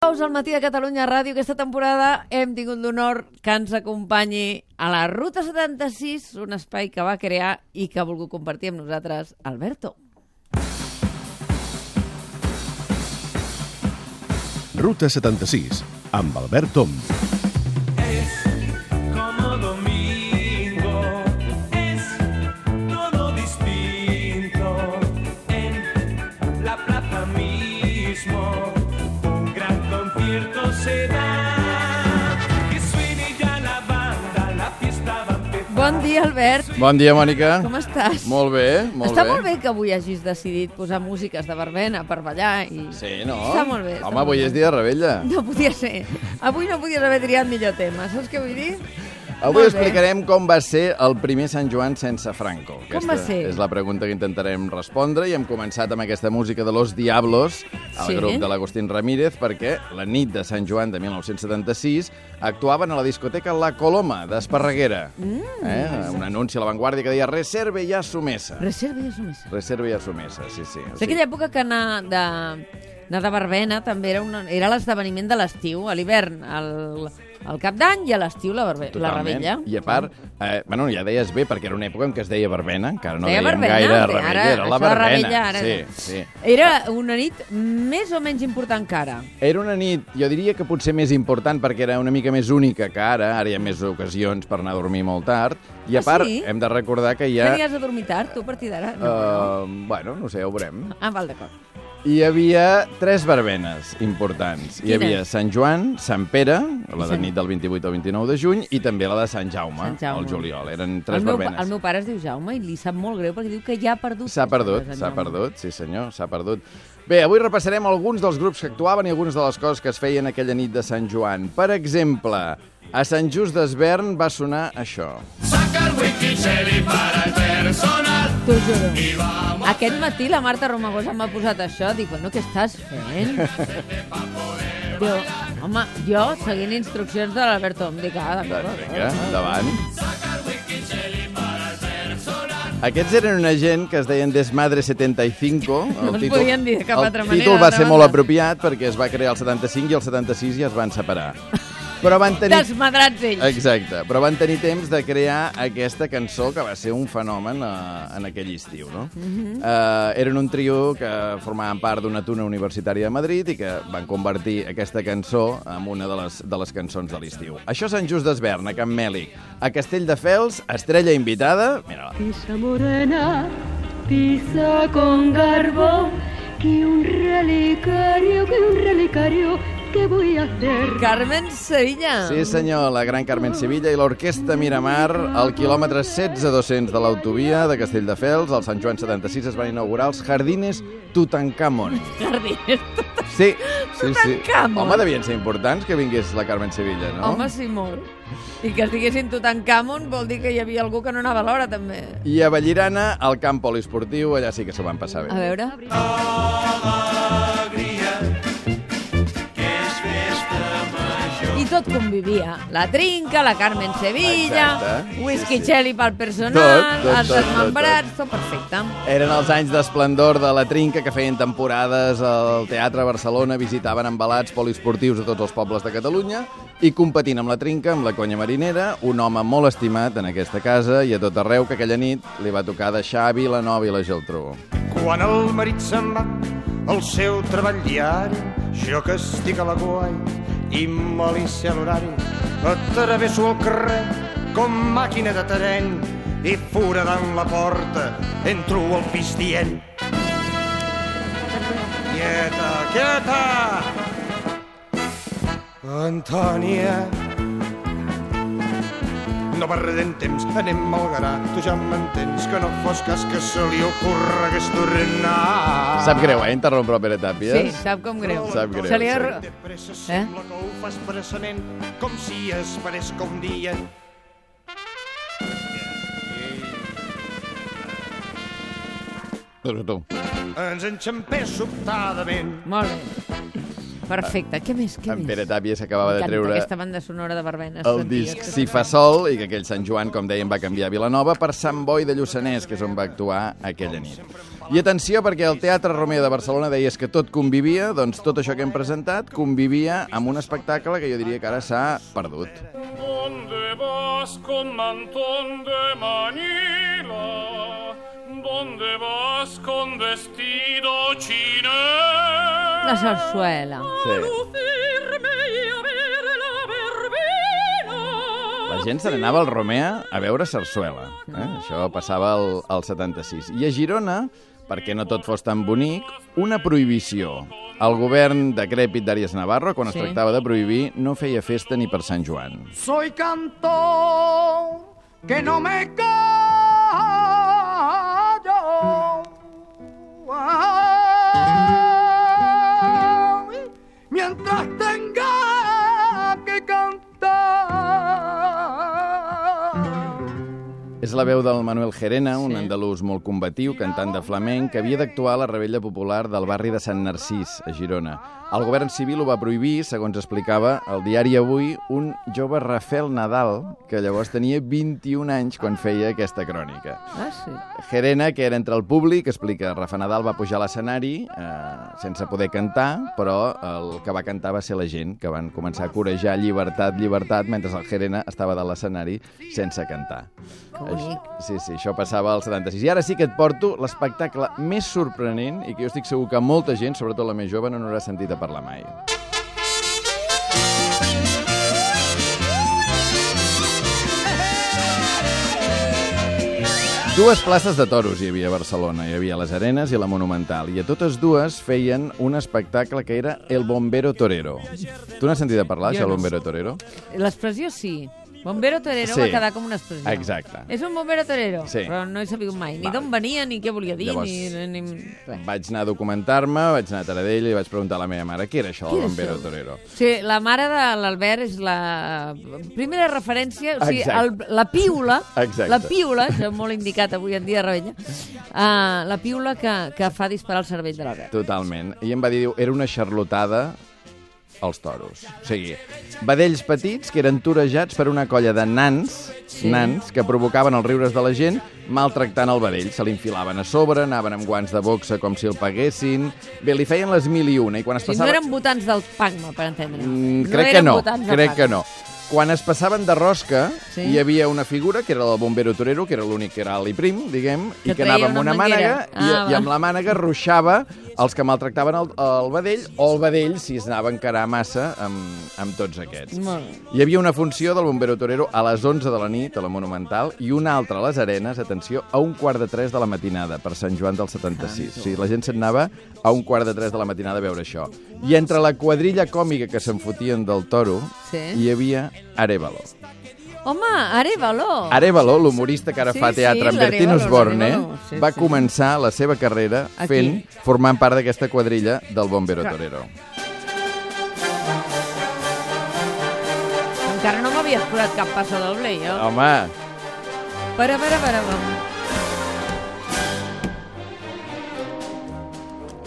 Dijous al matí de Catalunya Ràdio, aquesta temporada hem tingut l'honor que ens acompanyi a la Ruta 76, un espai que va crear i que ha volgut compartir amb nosaltres Alberto. Ruta 76, amb Albert Tom. Dia, Albert. Bon dia, Mònica. Com estàs? Molt bé, molt Està bé. molt bé que avui hagis decidit posar músiques de verbena per ballar i... Sí, no? Està molt bé. està Home, avui és dia de rebella. No podia ser. Avui no podies haver triat millor tema, saps què vull dir? Avui explicarem com va ser el primer Sant Joan sense Franco. Com va ser? és la pregunta que intentarem respondre i hem començat amb aquesta música de Los Diablos, el Sí. grup de l'Agustín Ramírez, perquè la nit de Sant Joan de 1976 actuaven a la discoteca La Coloma d'Esparreguera. Mm. Eh? Un anunci a l'avantguàrdia que deia Reserve ja su mesa. Reserva i assumissa. Reserve ja su mesa, sí, sí. O És aquella època que anar de, anar de verbena també era, una, era l'esdeveniment de l'estiu, a l'hivern, al, al cap d'any i a l'estiu la, barbe, la rebella. I a part, eh, bueno, ja deies bé, perquè era una època en què es deia verbena, encara no Deia dèiem verbena, gaire ara- rebella, era això la verbena. rebella, ara- Sí, sí. Era una nit més o menys important que ara. Era una nit, jo diria que potser més important perquè era una mica més única que ara, ara hi ha més ocasions per anar a dormir molt tard, i a Ah, part sí? hem de recordar que hi Ja... ha... Anies a dormir tard, tu, a partir d'ara? No. Uh, bueno, no sé, ho veurem. Ah, val, d'acord. Hi havia tres verbenes importants. Hi Quines? havia Sant Joan, Sant Pere, la de Sant- nit del 28 al 29 de juny, i també la de Sant Jaume, Sant Jaume. al juliol. Eren tres El meu, verbenes. el meu pare es diu Jaume i li sap molt greu perquè diu que ja ha perdut. S'ha perdut, s'ha perdut, sí senyor, s'ha perdut. Bé, avui repassarem alguns dels grups que actuaven i algunes de les coses que es feien aquella nit de Sant Joan. Per exemple, a Sant Just d'Esvern va sonar això. saca el whisky para el personal T'ho juro. Aquest matí la Marta Romagosa m'ha posat això. Dic, bueno, què estàs fent? Diu, home, jo seguint instruccions de l'Alberto. Em dic, ah, d'acord. Doncs vinga, d'acord. endavant. Aquests eren una gent que es deien Desmadre 75. No es podien dir de cap altra El manera, títol va d'altra ser molt banda. apropiat perquè es va crear el 75 i el 76 ja es van separar. Però van tenir... Desmadrats ells. Exacte, però van tenir temps de crear aquesta cançó que va ser un fenomen uh, en aquell estiu, no? Uh Mhm. -huh. eren un trio que formaven part d'una tuna universitària de Madrid i que van convertir aquesta cançó en una de les, de les cançons de l'estiu. Això és Sant Just d'Esvern, a Can Mèlic. A Castelldefels, estrella invitada... Mira-la. Pisa morena, pisa con garbo, que un relicario, que un relicario, ¿qué voy a hacer? Carmen Sevilla. Sí, senyor, la gran Carmen Sevilla i l'Orquestra Miramar, al quilòmetre 16-200 de l'autovia de Castelldefels, al Sant Joan 76, es van inaugurar els Jardines Tutankamon. Jardines. Sí, sí, sí. Tutankamon. Home, devien ser importants que vingués la Carmen Sevilla, no? Home, sí, molt. I que es diguessin Tutankamon vol dir que hi havia algú que no anava a l'hora, també. I a Vallirana, al camp poliesportiu, allà sí que s'ho van passar bé. A veure... alegria tot convivia. La Trinca, la Carmen Sevilla, Exacte. whisky Sí, sí. Chelly pel personal, Tot, tot, els tot, tot, desmembrats, tot perfecte. Eren els anys d'esplendor de la Trinca que feien temporades al Teatre Barcelona, visitaven embalats poliesportius a tots els pobles de Catalunya i competint amb la Trinca, amb la conya marinera, un home molt estimat en aquesta casa i a tot arreu que aquella nit li va tocar deixar a Vilanova i la Geltrú. Quan el marit se'n va al seu treball diari, jo que estic a la guai i m'alicia l'horari, atravesso el carrer com màquina de tren i foradant la porta entro al pis dient Quieta, quieta! Antònia, no perdem temps, anem al gra. Tu ja m'entens que no fos cas que se li ocorregués tornar. Sap greu, eh, interrompre el Pere Tàpies? Sí, sap com greu. Sap greu, Se li ha... De pressa Eh? sembla que ho fa expressament, com si esperés que un dia... Tu, tu. ens enxampés sobtadament. Molt bé. Perfecte. Què més? Què En més? Pere Tàpies acabava de treure aquesta banda sonora de Barbenes. el disc que- Si fa sol i que aquell Sant Joan, com dèiem, va canviar a Vilanova per Sant Boi de Lluçanès, que és on va actuar aquella nit. I atenció, perquè el Teatre Romeo de Barcelona deies que tot convivia, doncs tot això que hem presentat convivia amb un espectacle que jo diria que ara s'ha perdut. ¿Dónde vas con mantón de Manila? ¿Dónde vas con vestido chinés? La sarsuela. Sí. La gent se n'anava al Romea a veure Sarsuela. Eh? Això passava al, al 76. I a Girona, perquè no tot fos tan bonic, una prohibició. El govern decrèpit d'Àries Navarro, quan es Sí. tractava de prohibir, no feia festa ni per Sant Joan. Soy cantor que no me callo. És la veu del Manuel Gerena, un Sí. andalús molt combatiu, cantant de flamenc, que havia d'actuar a la rebella popular del barri de Sant Narcís, a Girona. El govern civil ho va prohibir, segons explicava el diari Avui, un jove Rafael Nadal, que llavors tenia 21 anys quan feia aquesta crònica. Ah, sí. Gerena, que era entre el públic, explica, Rafa Nadal va pujar a l'escenari eh, sense poder cantar, però el que va cantar va ser la gent, que van començar a corejar llibertat, llibertat, mentre el Gerena estava de l'escenari sense cantar. Bonic. Sí, sí, això passava al 76. I ara sí que et porto l'espectacle més sorprenent i que jo estic segur que molta gent, sobretot la més jove, no n'haurà sentit a parlar mai. Dues places de toros hi havia a Barcelona. Hi havia les Arenes i la Monumental. I a totes dues feien un espectacle que era El Bombero Torero. Tu n'has sentit a parlar, Jo això, El. Bombero Torero? L'expressió sí. Bombero torero Sí. va quedar com una expressió. Exacte. És un bombero torero, Sí. però no he sabut mai ni d'on venia, ni què volia dir, Llavors, ni... ni... res. Vaig anar a documentar-me, vaig anar a Taradell i vaig preguntar a la meva mare què era això del és Bombero això? Torero. Sí, la mare de l'Albert és la primera referència, o sigui, el, la piula, Exacte. la piula, això és molt indicat avui en dia, Rebella, uh, la piula que, que fa disparar el cervell de l'Albert. Totalment. I em va dir, diu, era una xarlotada als toros. O sigui, vedells petits que eren torejats per una colla de nans, Sí. nans que provocaven els riures de la gent maltractant el vedell. Se l'infilaven a sobre, anaven amb guants de boxa com si el paguessin... Bé, li feien les mil i una, i quan es O sigui, passava... no eren votants del PACMA, per entendre. Mm, no crec que no, votants del crec que no. Quan es passaven de rosca, Sí. hi havia una figura, que era el bombero torero, que era l'únic que era alt i prim, diguem, Que i que anava amb una mànega, Ah, i, i amb la mànega ruixava els que maltractaven el, el vedell, o el vedell, si es anava a encarar massa amb, amb tots aquests. Molt. Hi havia una funció del bombero torero a les 11 de la nit, a la Monumental, i una altra a les Arenes, atenció, a un quart de 3 de la matinada, per Sant Joan del 76. O sigui, la gent se'n anava a un quart de 3 de la matinada a veure això. I entre la quadrilla còmica que se'n fotien del toro, Sí. hi havia Arevalo. Home, Arevalo! Arevalo, l'humorista que ara Sí, fa teatre sí, amb l'Arevalo, Osborne, l'Arevalo, sí, va sí. començar la seva carrera Aquí. fent, formant part d'aquesta quadrilla del bombero Clar. torero. Encara no m'havia explorat cap passa doble, jo. Home, Para, para, para, para.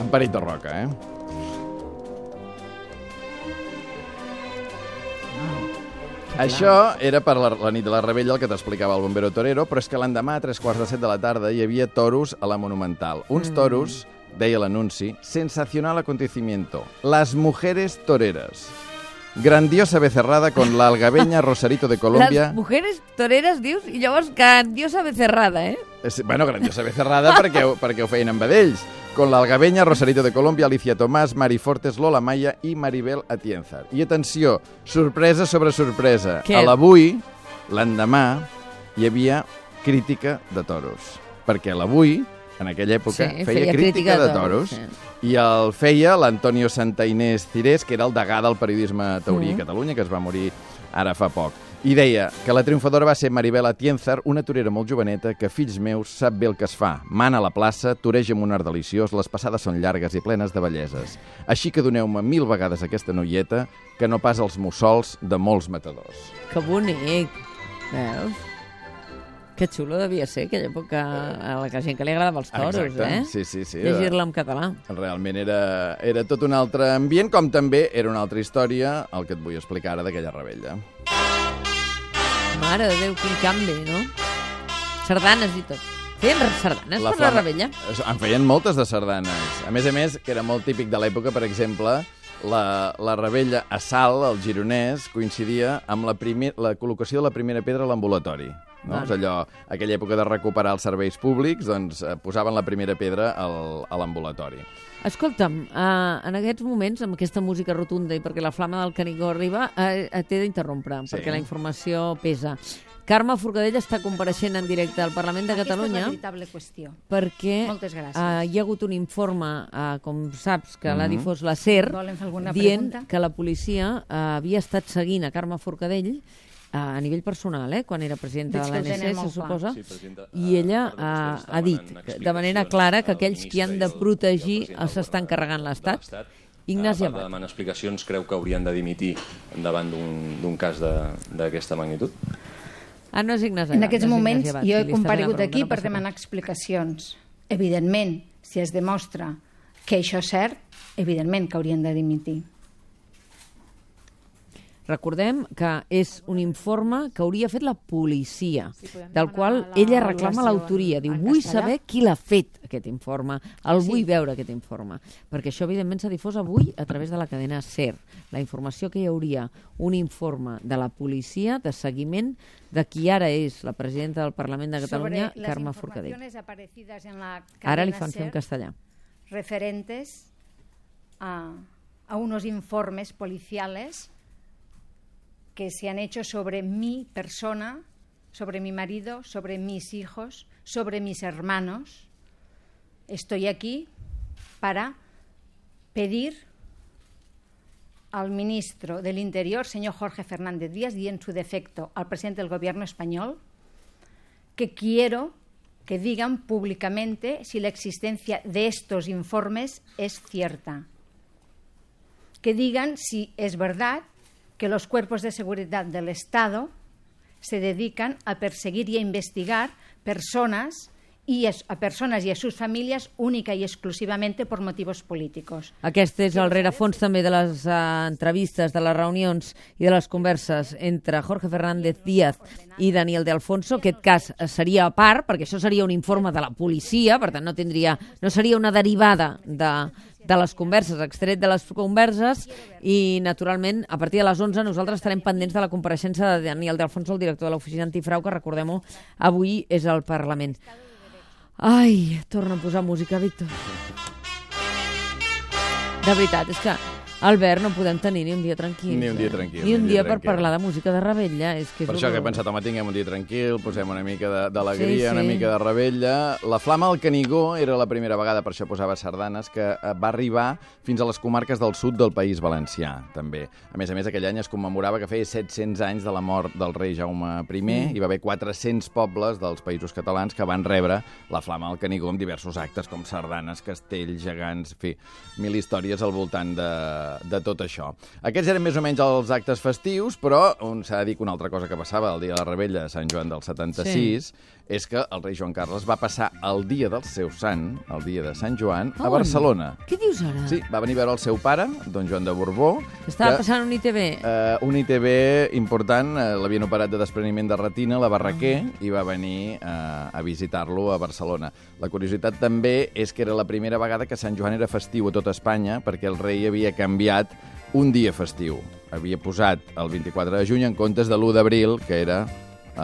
Emperit de roca, eh? Això era per la, la nit de la rebella, el que t'explicava el bombero torero, però és que l'endemà, a tres quarts de set de la tarda, hi havia toros a la Monumental. Uns toros, deia l'anunci, sensacional acontecimiento. Las mujeres toreras. Grandiosa becerrada con la algabeña Rosarito de Colombia. Les mujeres toreres, dius, i llavors grandiosa becerrada, eh? És- Bueno, grandiosa becerrada perquè, perquè ho feien amb vedells. Con l'Algabeña, Rosarito de Colombia, Alicia Tomàs, Mari Fortes, Lola Maya i Maribel Atienzar. I atenció, sorpresa sobre sorpresa. Què? A l'avui, l'endemà, hi havia crítica de toros. Perquè l'avui, en aquella època, Sí, feia, feia crítica, crítica de de toros. toros, I el feia l'Antonio Santa Inés Cirés, que era el degà del periodisme taurí Mm. a Catalunya, que es va morir ara fa poc. I deia que la triomfadora va ser Maribel Atienzar, una torera molt joveneta que, fills meus, sap bé el que es fa. Mana a la plaça, toreja amb un art deliciós, les passades són llargues i plenes de belleses. Així que doneu-me mil vegades aquesta noieta que no pas els mussols de molts matadors. Que bonic. Veus? Que xulo devia ser aquella època a la que gent que li agradava els toros, Exacte. eh? Sí, sí, sí. Llegir-la en català. Realment era, era tot un altre ambient, com també era una altra història, el que et vull explicar ara d'aquella rebella. Mare de Déu, quin canvi, no? Sardanes i tot. Feien sardanes per la rebella? En feien moltes de sardanes. A més a més, que era molt típic de l'època, per exemple, la, la rebella a Sal, al Gironès, coincidia amb la, primer, la col·locació de la primera pedra a l'ambulatori. No? Val. És allò, aquella època de recuperar els serveis públics, doncs eh, posaven la primera pedra al, a l'ambulatori. Escolta'm, uh, en aquests moments, amb aquesta música rotunda i perquè la flama del Canigó arriba, uh, t'he d'interrompre, Sí. perquè la informació pesa. Carme Forcadell està compareixent en directe al Parlament de Catalunya Aquesta és la veritable qüestió. perquè uh, hi ha hagut un informe, uh, com saps, que l'ha Mhm. difós la SER, dient pregunta? que la policia uh, havia estat seguint a Carme Forcadell uh, a nivell personal, eh, quan era presidenta Veig de que l'ANC, se suposa, Sí, i ella perdó, ha, dit que, de manera clara que aquells qui han de protegir president els del estan Govern carregant l'Estat. Ignasi A part de Amat. demanar explicacions, creu que haurien de dimitir davant d'un d'un cas de- d'aquesta magnitud? Ah, no és Ignasi En aquests no moments Abat. jo he comparegut aquí no per demanar explicacions. Evidentment, si es demostra que això és cert, evidentment que haurien de dimitir. Recordem que és un informe que hauria fet la policia, del qual la ella reclama l'autoria. Diu, vull castellà?" saber qui l'ha fet, aquest informe. El Sí. vull veure, aquest informe. Perquè això, evidentment, s'ha difós avui a través de la cadena SER. La informació que hi hauria un informe de la policia de seguiment de qui ara és la presidenta del Parlament de Catalunya, Sobre Carme Forcadell. en la Ara li fan fer en castellà. referentes a, a unos informes policiales que se han hecho sobre mi persona, sobre mi marido, sobre mis hijos, sobre mis hermanos. Estoy aquí para pedir al ministro del Interior, señor Jorge Fernández Díaz, y en su defecto al presidente del Gobierno español, que quiero que digan públicamente si la existencia de estos informes es cierta. Que digan si es verdad que los cuerpos de seguridad del Estado se dedican a perseguir y a investigar personas y a, personas y a sus familias única y exclusivamente por motivos políticos. Aquest és el rerefons també de les uh, entrevistes, de les reunions i de les converses entre Jorge Fernández Díaz i Daniel de Alfonso. Aquest cas seria a part, perquè això seria un informe de la policia, per tant no tindria, no seria una derivada de, de les converses, extret de les converses, i naturalment a partir de les 11 nosaltres estarem pendents de la compareixença de Daniel de Alfonso, el director de l'oficina antifrau, que recordem-ho, avui és al Parlament. Ai, torna a posar música, Víctor. De veritat, és que, Albert, no podem tenir ni un dia tranquil. Ni un dia eh? tranquil, Ni un dia, per tranquil. parlar de música de rebella. És que és Per això que he pensat, home, tinguem un dia tranquil, posem una mica de- d'alegria, Sí, una sí. mica de rebella. La Flama al Canigó era la primera vegada, per això posava sardanes, que eh, va arribar fins a les comarques del sud del País Valencià, també. A més a més, aquell any es commemorava que feia 700 anys de la mort del rei Jaume I, Mm. i va haver 400 pobles dels països catalans que van rebre la Flama al Canigó amb diversos actes, com sardanes, castells, gegants, en fi, mil històries al voltant de, de tot això. Aquests eren més o menys els actes festius, però un s'ha de dir que una altra cosa que passava el dia de la rebella de Sant Joan del 76 sí. és que el rei Joan Carles va passar el dia del seu sant, el dia de Sant Joan, a On? Barcelona. Què dius ara? Sí, va venir a veure el seu pare, don Joan de Borbó. Estava que, passant un ITV. Eh, un ITB important, eh, l'havien operat de despreniment de retina, la Barraquer, Ah. i va venir eh, a visitar-lo a Barcelona. La curiositat també és que era la primera vegada que Sant Joan era festiu a tot Espanya, perquè el rei havia canviat un dia festiu. Havia posat el 24 de juny en comptes de l'1 d'abril, que era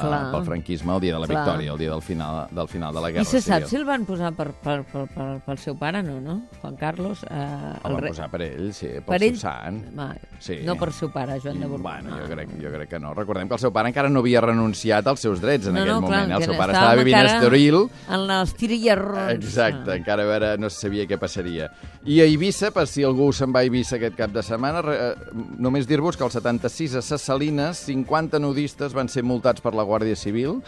Clar. pel franquisme, el dia de la Clar. victòria, el dia del final, del final de la Guerra I se sap si el van posar per, per, per, per, pel seu pare, no, no? Juan Carlos. Eh, El van posar per ell, sí, pel per ell? sant. Va, Sí. No per seu pare, Joan de Borbó. Bueno, jo Ah. crec, jo crec que no. Recordem que el seu pare encara no havia renunciat als seus drets en no, aquell no, moment. clar, eh? el seu pare estava vivint a Estoril. En els tir i errors. Exacte, Ah. encara a veure, no se sabia què passaria. I a Eivissa, per si algú se'n va a Eivissa aquest cap de setmana, re, eh, només dir-vos que el 76 a Ses Salines, 50 nudistes van ser multats per la Guàrdia Civil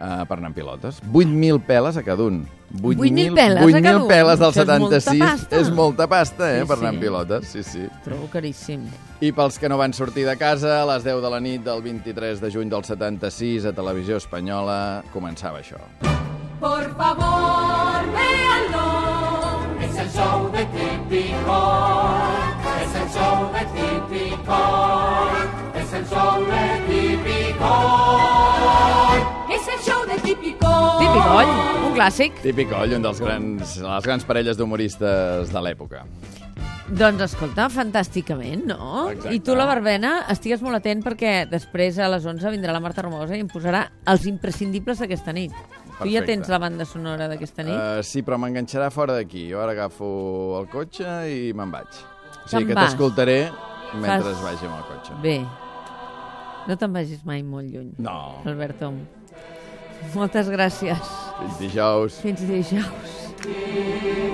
eh, per anar amb pilotes. 8.000 peles a cada un. 8.000 peles a cada 8.000 un? peles del Això és molta 76 pasta. és molta pasta, eh, Sí, per anar sí. amb pilotes. Sí, sí. Trobo caríssim. I pels que no van sortir de casa, a les 10 de la nit del 23 de juny del 76, a Televisió Espanyola, començava això. Por favor, véanlo. Es el show de típico, es el show de típico, es el show de típico. Típic, oi? Un clàssic. Típic coll, un dels grans, les grans parelles d'humoristes de l'època. Doncs escolta, fantàsticament, no? Exacte. I tu, la Barbena, estigues molt atent perquè després a les 11 vindrà la Marta Romosa i em posarà els imprescindibles d'aquesta nit. Tu ja Perfecte. tens la banda sonora d'aquesta nit? Uh, sí, però m'enganxarà fora d'aquí. Jo ara agafo el cotxe i me'n vaig. O sigui que t'escoltaré mentre Fas- vagi amb el cotxe. Bé, no te'n vagis mai molt lluny, No, Albert Tom. Moltes gràcies. fins dijous. Fins dijous.